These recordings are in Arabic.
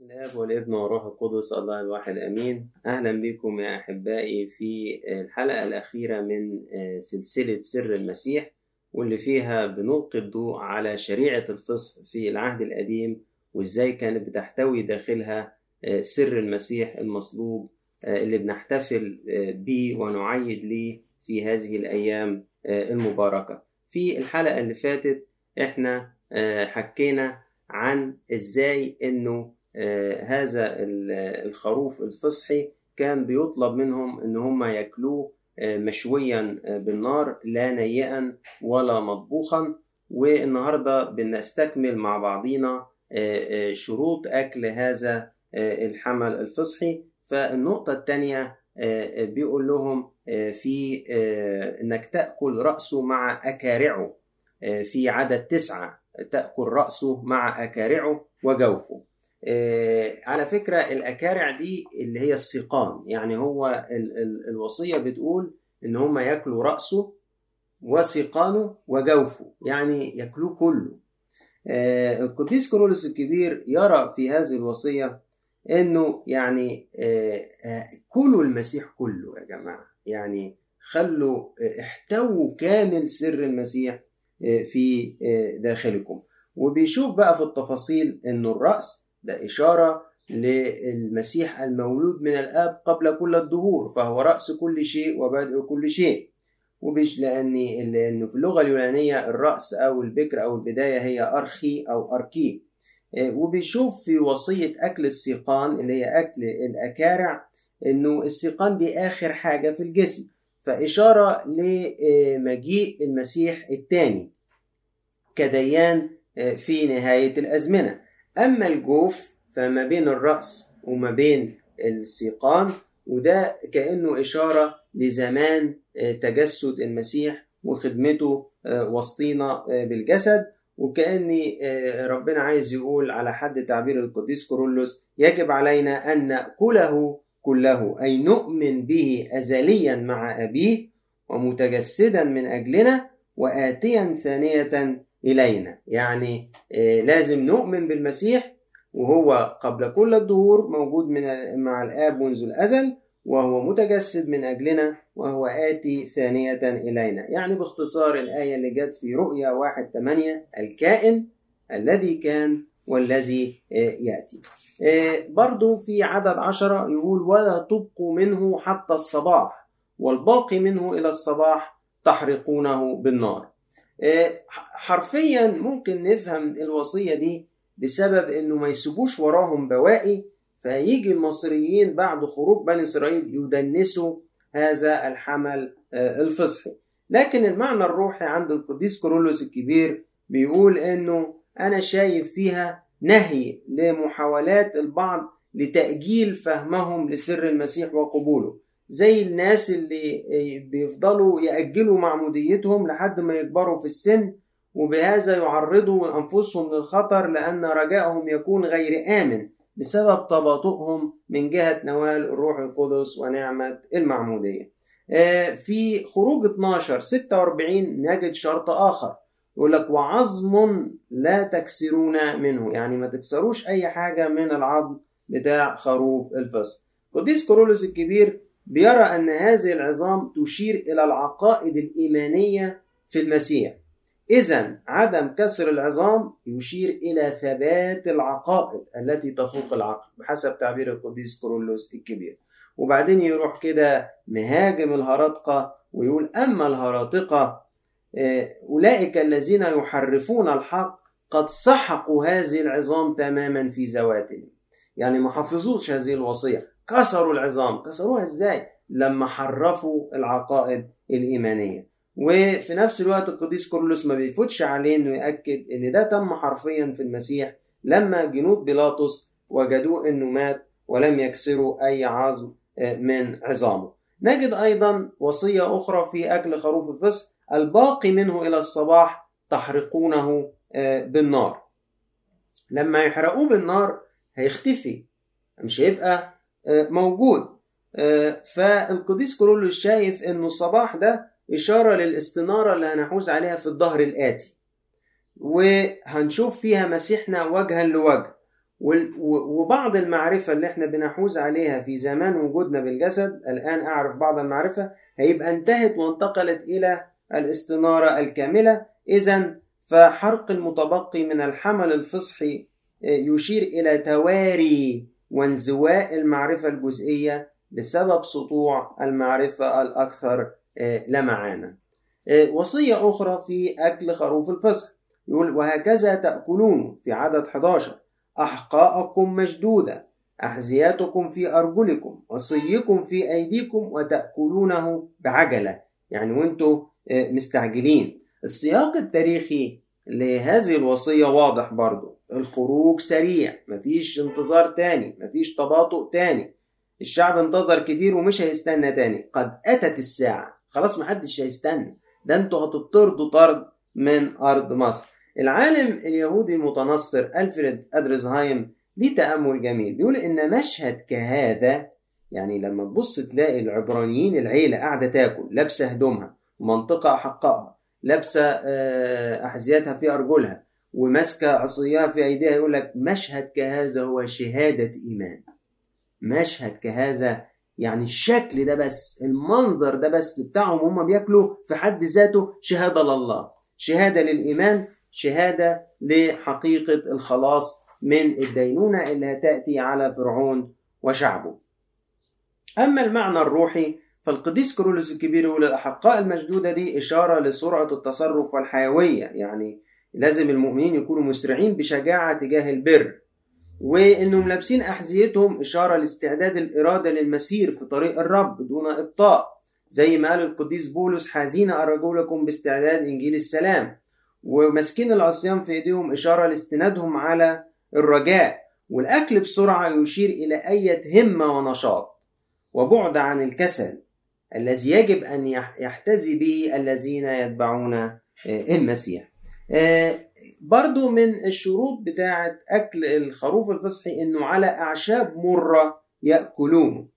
بسم الاب والابن والروح القدس الله الواحد آمين. أهلا بكم يا أحبائي في الحلقة الأخيرة من سلسلة سر المسيح واللي فيها بنلقي الضوء على شريعة الفصح في العهد القديم وإزاي كانت بتحتوي داخلها سر المسيح المصلوب اللي بنحتفل بيه ونعيد ليه في هذه الأيام المباركة. في الحلقة اللي فاتت إحنا حكينا عن إزاي إنه آه هذا الخروف الفصحي كان بيطلب منهم إن هم ياكلوه آه مشويا آه بالنار لا نيئا ولا مطبوخا. والنهاردة بنستكمل مع بعضينا شروط أكل هذا الحمل الفصحي. فالنقطة الثانية بيقول لهم في إنك تأكل رأسه مع أكارعه في عدد تسعة تأكل رأسه مع أكارعه وجوفه. آه على فكرة الأكارع دي اللي هي السيقان يعني هو ال ال الوصية بتقول إن هم ياكلوا رأسه وسيقانه وجوفه يعني ياكلوه كله. آه القديس كرولوس الكبير يرى في هذه الوصية إنه يعني آه كلوا المسيح كله يا جماعة. يعني خلوا احتووا كامل سر المسيح في داخلكم. وبيشوف بقى في التفاصيل إنه الرأس ده إشارة للمسيح المولود من الآب قبل كل الدهور فهو رأس كل شيء وبادئ كل شيء. وبيش لأن لأنه في اللغة اليونانية الرأس أو البكر أو البداية هي أرخي أو أركي. وبيشوف في وصية أكل السيقان اللي هي أكل الأكارع إنه السيقان دي آخر حاجة في الجسم. فإشارة لمجيء المسيح الثاني كديان في نهاية الأزمنة. أما الجوف فما بين الرأس وما بين السيقان وده كأنه إشارة لزمان تجسد المسيح وخدمته وسطينا بالجسد. وكأن ربنا عايز يقول على حد تعبير القديس كورولوس يجب علينا أن نأكله كله أي نؤمن به أزليا مع أبيه ومتجسدا من أجلنا وآتيا ثانية إلينا. يعني لازم نؤمن بالمسيح وهو قبل كل الدهور موجود من مع الآب منذ الأزل وهو متجسد من أجلنا وهو آتي ثانية إلينا. يعني باختصار الآية اللي جت في رؤيا واحد ثمانية الكائن الذي كان والذي يأتي. برضو في عدد عشرة يقول ولا تبقوا منه حتى الصباح والباقي منه إلى الصباح تحرقونه بالنار. حرفيا ممكن نفهم الوصية دي بسبب إنه ما يسيبوش وراهم بواقي فيجي المصريين بعد خروج بني إسرائيل يدنسوا هذا الحمل الفصحي. لكن المعنى الروحي عند القديس كورولوس الكبير بيقول إنه أنا شايف فيها نهي لمحاولات البعض لتأجيل فهمهم لسر المسيح وقبوله. زي الناس اللي بيفضلوا يأجلوا معموديتهم لحد ما يكبروا في السن وبهذا يعرضوا أنفسهم للخطر لأن رجائهم يكون غير آمن بسبب تباطؤهم من جهة نوال الروح القدس ونعمة المعمودية. في خروج 12 46 نجد شرط آخر يقول لك وعظم لا تكسرون منه يعني ما تكسروش أي حاجة من العظم بتاع خروف الفصل. قديس كورولوس الكبير بيرى أن هذه العظام تشير إلى العقائد الإيمانية في المسيح. إذا عدم كسر العظام يشير إلى ثبات العقائد التي تفوق العقل بحسب تعبير القديس كورولوس الكبير. وبعدين يروح كده مهاجم الهراطقة ويقول أما الهراطقة أولئك الذين يحرفون الحق قد سحقوا هذه العظام تماما في ذواتهم. يعني ما حفظوش هذه الوصية. كسروا العظام. كسروها إزاي؟ لما حرفوا العقائد الإيمانية. وفي نفس الوقت القديس كورلوس ما بيفوتش عليه إنه يأكد إن ده تم حرفيا في المسيح لما جنود بيلاطس وجدوه إنه مات ولم يكسروا أي عظم من عظامه. نجد أيضا وصية أخرى في أكل خروف الفصح. الباقي منه إلى الصباح تحرقونه بالنار. لما يحرقوه بالنار هيختفي. مش هيبقى موجود. فالقديس كورولوس شايف إنه الصباح ده إشارة للاستنارة اللي هنحوز عليها في الظهر الآتي. وهنشوف فيها مسيحنا وجها لوجه. وبعض المعرفة اللي إحنا بنحوز عليها في زمان وجودنا بالجسد الآن أعرف بعض المعرفة هيبقى انتهت وانتقلت إلى الاستنارة الكاملة. إذا فحرق المتبقي من الحمل الفصحي يشير إلى تواري. وانزواء المعرفة الجزئية بسبب سطوع المعرفة الأكثر لمعانا وصية أخرى في أكل خروف الفصح. يقول وهكذا تأكلون في عدد 11 أحقاءكم مشدودة. أحذيتكم في أرجلكم. وصيكم في أيديكم وتأكلونه بعجلة. يعني وانتوا مستعجلين. السياق التاريخي لهذه الوصية واضح برضو. الخروج سريع مفيش انتظار تاني مفيش تباطؤ تاني. الشعب انتظر كتير ومش هيستنى تاني. قد أتت الساعة. خلاص محدش هيستنى. ده أنتوا هتطردوا طرد من أرض مصر. العالم اليهودي المتنصر ألفريد أدرزهايم ليه تأمل جميل؟ بيقول إن مشهد كهذا يعني لما تبص تلاقي العبرانيين العيلة قاعدة تاكل لابسة هدومها ومنطقة أحقائها لابسة أحذيتها في أرجلها وماسكة عصيها في أيديها يقول لك مشهد كهذا هو شهادة إيمان. مشهد كهذا يعني الشكل ده بس المنظر ده بس بتاعهم هم بياكلوا في حد ذاته شهادة لله. شهادة للإيمان شهادة لحقيقة الخلاص من الدينونة اللي هتأتي على فرعون وشعبه. أما المعنى الروحي فالقديس كرولوس الكبير يقول الأحقاء المشدودة دي إشارة لسرعة التصرف والحيوية يعني لازم المؤمنين يكونوا مسرعين بشجاعة تجاه البر. وإنهم لابسين أحذيتهم إشارة لاستعداد الإرادة للمسير في طريق الرب دون إبطاء. زي ما قال القديس بولس حزين أرجلكم باستعداد إنجيل السلام. وماسكين العصيان في إيديهم إشارة لاستنادهم على الرجاء. والأكل بسرعة يشير إلى أية همة ونشاط. وبعد عن الكسل. الذي يجب أن يحتذي به الذين يتبعون المسيح. برضو من الشروط بتاعة أكل الخروف الفصحي إنه على أعشاب مرة يأكلونه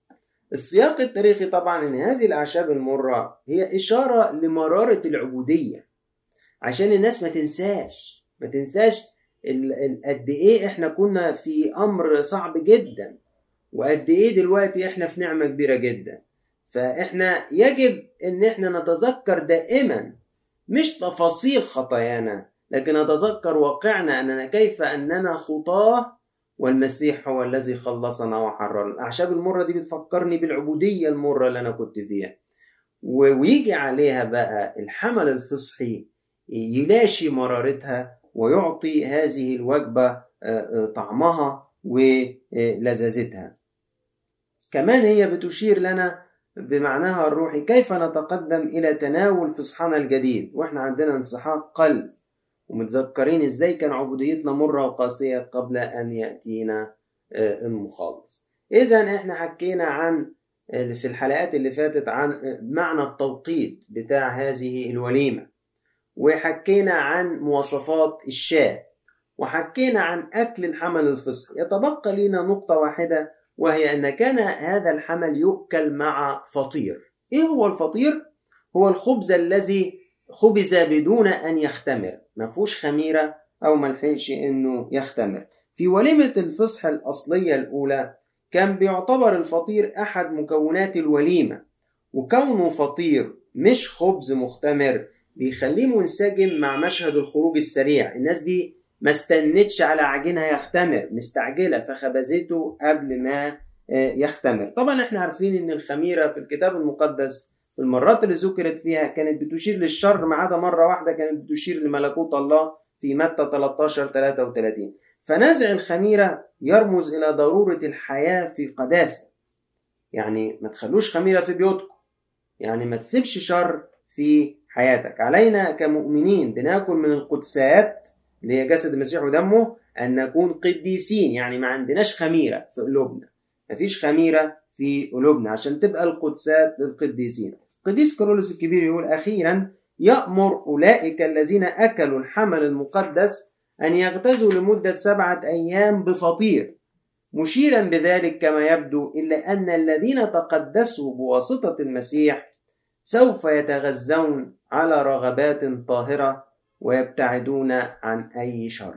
السياق التاريخي طبعا إن هذه الأعشاب المرة هي إشارة لمرارة العبودية. عشان الناس ما تنساش ما تنساش قد إيه إحنا كنا في أمر صعب جدا وقد إيه دلوقتي إحنا في نعمة كبيرة جدا. فإحنا يجب إن إحنا نتذكر دائما مش تفاصيل خطايانا لكن نتذكر واقعنا أننا كيف أننا خطاه والمسيح هو الذي خلصنا وحررنا. الأعشاب المرة دي بتفكرني بالعبودية المرة اللي أنا كنت فيها. ويجي عليها بقى الحمل الفصحي يلاشي مرارتها ويعطي هذه الوجبة طعمها ولذاذتها. كمان هي بتشير لنا بمعناها الروحي كيف نتقدم إلى تناول فصحنا الجديد؟ وإحنا عندنا انسحاق قلب. ومتذكرين إزاي كان عبوديتنا مرة وقاسية قبل أن يأتينا المخلص إذا إحنا حكينا عن في الحلقات اللي فاتت عن معنى التوقيت بتاع هذه الوليمة. وحكينا عن مواصفات الشاة. وحكينا عن أكل الحمل الفصحي. يتبقى لنا نقطة واحدة وهي أن كان هذا الحمل يؤكل مع فطير. إيه هو الفطير؟ هو الخبز الذي خبز بدون أن يختمر. ما فيهوش خميرة أو ملحقش إنه يختمر. في وليمة الفصح الأصلية الأولى كان بيعتبر الفطير أحد مكونات الوليمة. وكونه فطير مش خبز مختمر بيخليه منسجم مع مشهد الخروج السريع. الناس دي ما استنتش على عجينها يختمر مستعجلة فخبزته قبل ما يختمر. طبعا إحنا عارفين إن الخميرة في الكتاب المقدس في المرات اللي ذكرت فيها كانت بتشير للشر ما عدا مرة واحدة كانت بتشير لملكوت الله في متى 13 33 فنزع الخميرة يرمز إلى ضرورة الحياة في قداسة. يعني ما تخلوش خميرة في بيوتكم. يعني ما تسيبش شر في حياتك. علينا كمؤمنين بناكل من القدسات اللي هي جسد المسيح ودمه أن نكون قديسين يعني ما عندناش خميرة في قلوبنا. مفيش خميرة في قلوبنا عشان تبقى القدسات للقديسين. قديس كارولوس الكبير يقول أخيرا يأمر أولئك الذين أكلوا الحمل المقدس أن يغتزوا لمدة سبعة أيام بفطير مشيرا بذلك كما يبدو إلا أن الذين تقدسوا بواسطة المسيح سوف يتغذون على رغبات طاهرة ويبتعدون عن أي شر.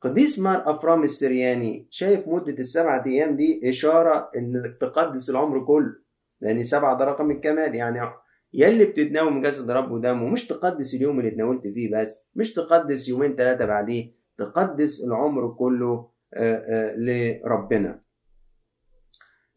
قديس مار أفرام السرياني شايف مدة السبعة أيام دي إشارة إنك تقدس العمر كله لأن سبعة ده رقم الكمال. يعني يلي بتتناول جسد رب ودمه مش تقدس اليوم اللي اتناولت فيه بس مش تقدس يومين ثلاثة بعديه تقدس العمر كله لربنا.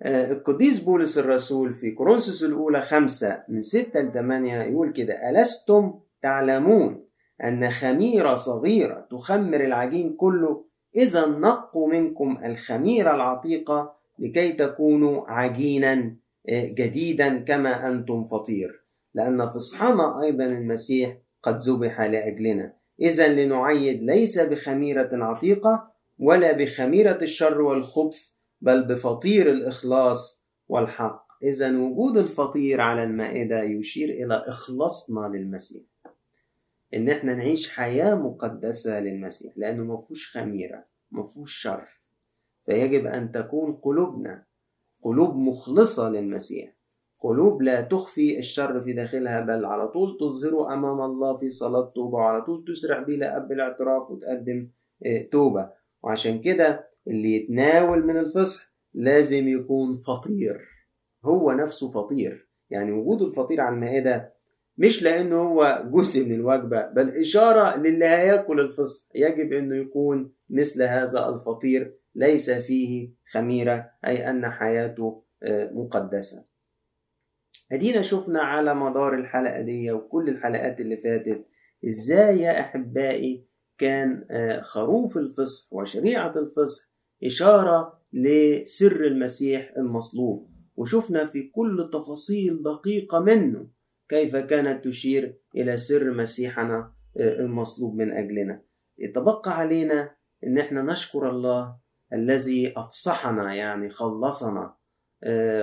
القديس بولس الرسول في كورنثوس الأولى خمسة من ستة لثمانية يقول كده ألستم تعلمون؟ أن خميرة صغيرة تخمر العجين كله إذا نقوا منكم الخميرة العتيقة لكي تكونوا عجينا جديدا كما أنتم فطير. لأن فصحنا أيضا المسيح قد ذبح لأجلنا. إذا لنعيد ليس بخميرة عتيقة ولا بخميرة الشر والخبث بل بفطير الإخلاص والحق. إذا وجود الفطير على المائدة يشير إلى إخلاصنا للمسيح. إن إحنا نعيش حياة مقدسة للمسيح لأنه ما فيهوش خميرة ما فيهوش شر. فيجب أن تكون قلوبنا قلوب مخلصة للمسيح. قلوب لا تخفي الشر في داخلها بل على طول تظهره أمام الله في صلاة توبة وعلى طول تسرع بيه لأب الاعتراف وتقدم توبة. وعشان كده اللي يتناول من الفصح لازم يكون فطير هو نفسه فطير يعني وجود الفطير على المائدة مش لأنه هو جزء من الوجبة بل إشارة للي هياكل الفصح يجب أنه يكون مثل هذا الفطير ليس فيه خميرة أي أن حياته مقدسة. أدينا شفنا على مدار الحلقة دي وكل الحلقات اللي فاتت إزاي يا أحبائي كان خروف الفصح وشريعة الفصح إشارة لسر المسيح المصلوب. وشفنا في كل تفاصيل دقيقة منه. كيف كانت تشير إلى سر مسيحنا المصلوب من أجلنا. يتبقى علينا إن إحنا نشكر الله الذي أفصحنا يعني خلصنا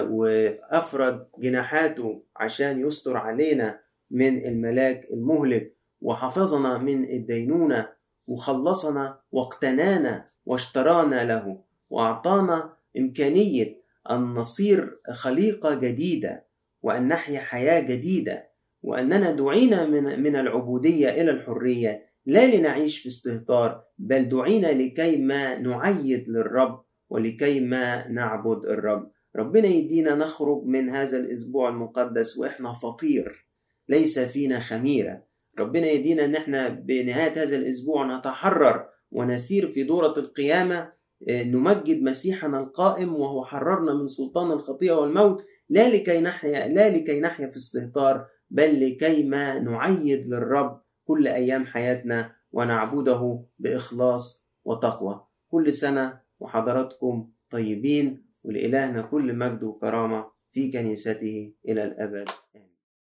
وأفرد جناحاته عشان يستر علينا من الملاك المهلك وحفظنا من الدينونة وخلصنا واقتنانا واشترانا له وأعطانا إمكانية أن نصير خليقة جديدة. وأن نحيا حياة جديدة وأننا دعينا من, من العبودية إلى الحرية لا لنعيش في استهتار بل دعينا لكي ما نعيد للرب ولكي ما نعبد الرب. ربنا يدينا نخرج من هذا الأسبوع المقدس وإحنا فطير ليس فينا خميرة. ربنا يدينا إن إحنا بنهاية هذا الأسبوع نتحرر ونسير في دورة القيامة نمجد مسيحنا القائم وهو حررنا من سلطان الخطيئة والموت لا لكي نحيا لا لكي نحيا في استهتار بل لكي ما نعيد للرب كل أيام حياتنا ونعبده بإخلاص وتقوى. كل سنة وحضراتكم طيبين ولإلهنا كل مجد وكرامة في كنيسته إلى الأبد. آمين.